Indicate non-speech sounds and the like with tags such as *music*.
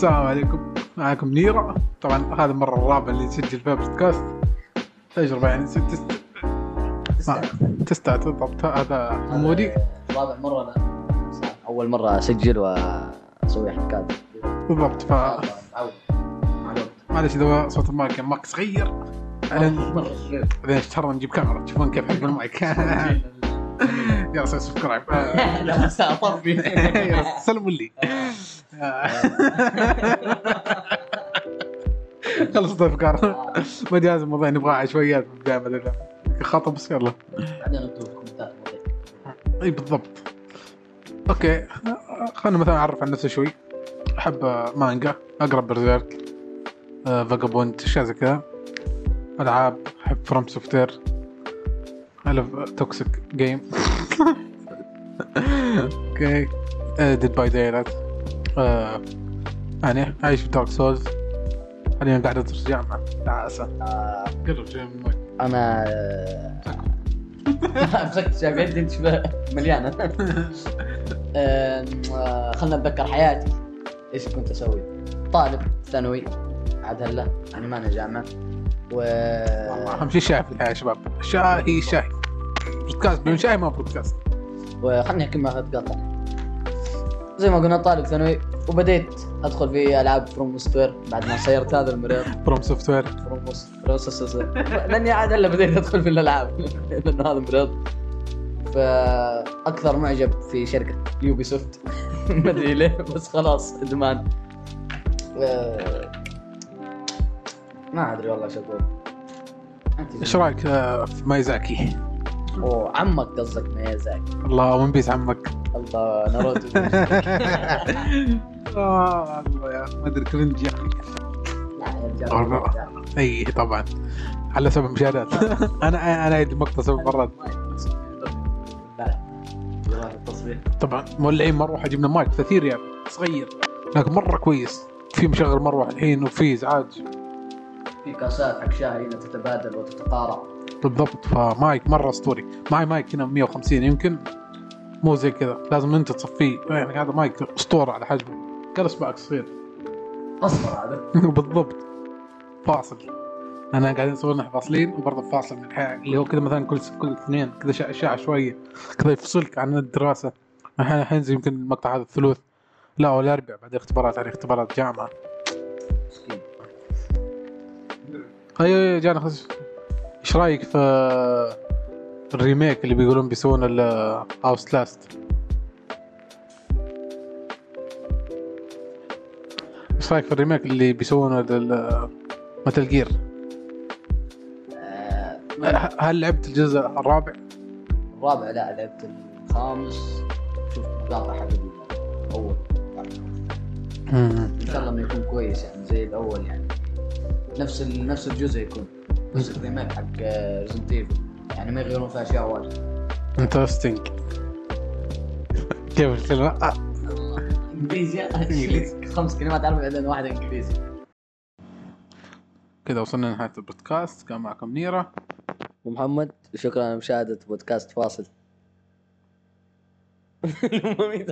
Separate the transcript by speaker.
Speaker 1: السلام عليكم. معكم نيرة. طبعا هذا المرة الرابعة اللي نسجل فيها بودكاست. تجربة يعني ست- تست... بالضبط. هذا حمودي
Speaker 2: رابع مرة أنا. أول مرة أسجل وأسوي حركات.
Speaker 1: بالضبط. ف معلش إذا صوت المايك كان ماك صغير. بعدين اشترى نجيب كاميرا. تشوفون كيف حجم المايك. *laughs* *laughs* يلا سوي subscribe. *laughs*
Speaker 2: لا
Speaker 1: يلا سلموا لي. *laughs* خلصت افكار ما جاز الموضوع نبغى عشوائيات في البدايه خطب بس يلا.
Speaker 2: بعدين الكومنتات
Speaker 1: إي بالضبط. okay. خلينا مثلا اعرف عن نفسي شوي. أحب مانجا اقرا Berserk Vagabond أشياء زي كذا. ألعاب أحب FromSoftware الف toxic game okay. Dead by Daylight يعني عايش في Dark Souls حاليا قاعد ادرس جامعه تعاسه
Speaker 2: آه،
Speaker 1: قرب شوي من المايك.
Speaker 2: أنا مسكت شايف يدي أنت شبه مليانة. *laughs* آه، آه، خلنا نتذكر حياتي. إيش كنت أسوي؟ طالب ثانوي. عاد هلا يعني ما أنا جامعه و
Speaker 1: والله أهم شيء شاي في الحياة يا شباب. شاي شاي بودكاست بدون شاي ما بودكاست.
Speaker 2: وخلني أحكي ما اتقاطع زي ما قلنا طالب ثانوي وبديت أدخل في ألعاب FromSoftware بعد ما صيرت هذا المريض.
Speaker 1: FromSoftware
Speaker 2: From لأني عاد هلا بديت أدخل في الألعاب *laughs* لأنه هذا مريض فأكثر معجب في شركة Ubisoft *laughs* ما أدري ليه بس خلاص إدمان. آه، ما أدري والله إيش أقول.
Speaker 1: إيش رأيك آه، في مايزاكي؟
Speaker 2: أوه عمك قصدك ميازاكي
Speaker 1: الله One Piece عمك.
Speaker 2: الله ناروتو. *laughs*
Speaker 1: آه ما أدري cringe يا أخي والله. أي طبعا. على سبب مشاهدات. *laughs* أنا أنا اعيد المقطع سبع مرات. طبعا مولعين مروحه جبنا مايك 30 ريال صغير. لكن مرة كويس. في مشغل مروحه الحين وفي إزعاج.
Speaker 2: في كاسات حق شاي هنا تتبادل وتتقارع.
Speaker 1: بالضبط فمايك مرة أسطوري. معي مايك هنا 150 يمكن. مو زي كذا. لازم انت تصفيه. يعني هذا مايك أسطورة على حجمه. كان اصبعك صغير
Speaker 2: أصفر هذا. *laughs*
Speaker 1: بالضبط. فاصل. أنا قاعدين نصور نحن فاصلين وبرضه فاصل من الحياة. اللي هو كذا مثلا كل كل اثنين. كذا اشعه شوية. كذا يفصلك عن الدراسة. الحين حينزل يمكن المقطع هذا الثلوث. لا ولا الاربع بعد اختبارات يعني اختبارات جامعة.
Speaker 2: مسكين.
Speaker 1: اي أي جانا خش إيش رأيك في ال remake اللي بيقولون بيسوون The Last of Us إيش رأيك في ال remake اللي بيسوونه لل Metal Gear
Speaker 2: آه،
Speaker 1: هل لعبت الجزء الرابع؟
Speaker 2: الرابع لا لعبت الخامس. شوف مقاطع حق الأول إن شاء الله انه يكون كويس يعني زي الأول يعني. نفس. نفس الجزء يكون. نفس ال remake حق Resident Evil يعني ما يغيرون فيها اشياء واجد.
Speaker 1: interesting كيف الكلمة؟ آه. إنجليزي. *laughs*
Speaker 2: خمس كلمات عربي بعدين واحدة إنجليزي.
Speaker 1: كذا وصلنا لنهاية البودكاست. كان معكم نيرة.
Speaker 2: ومحمد شكرا على مشاهده بودكاست فاصل. *laughs*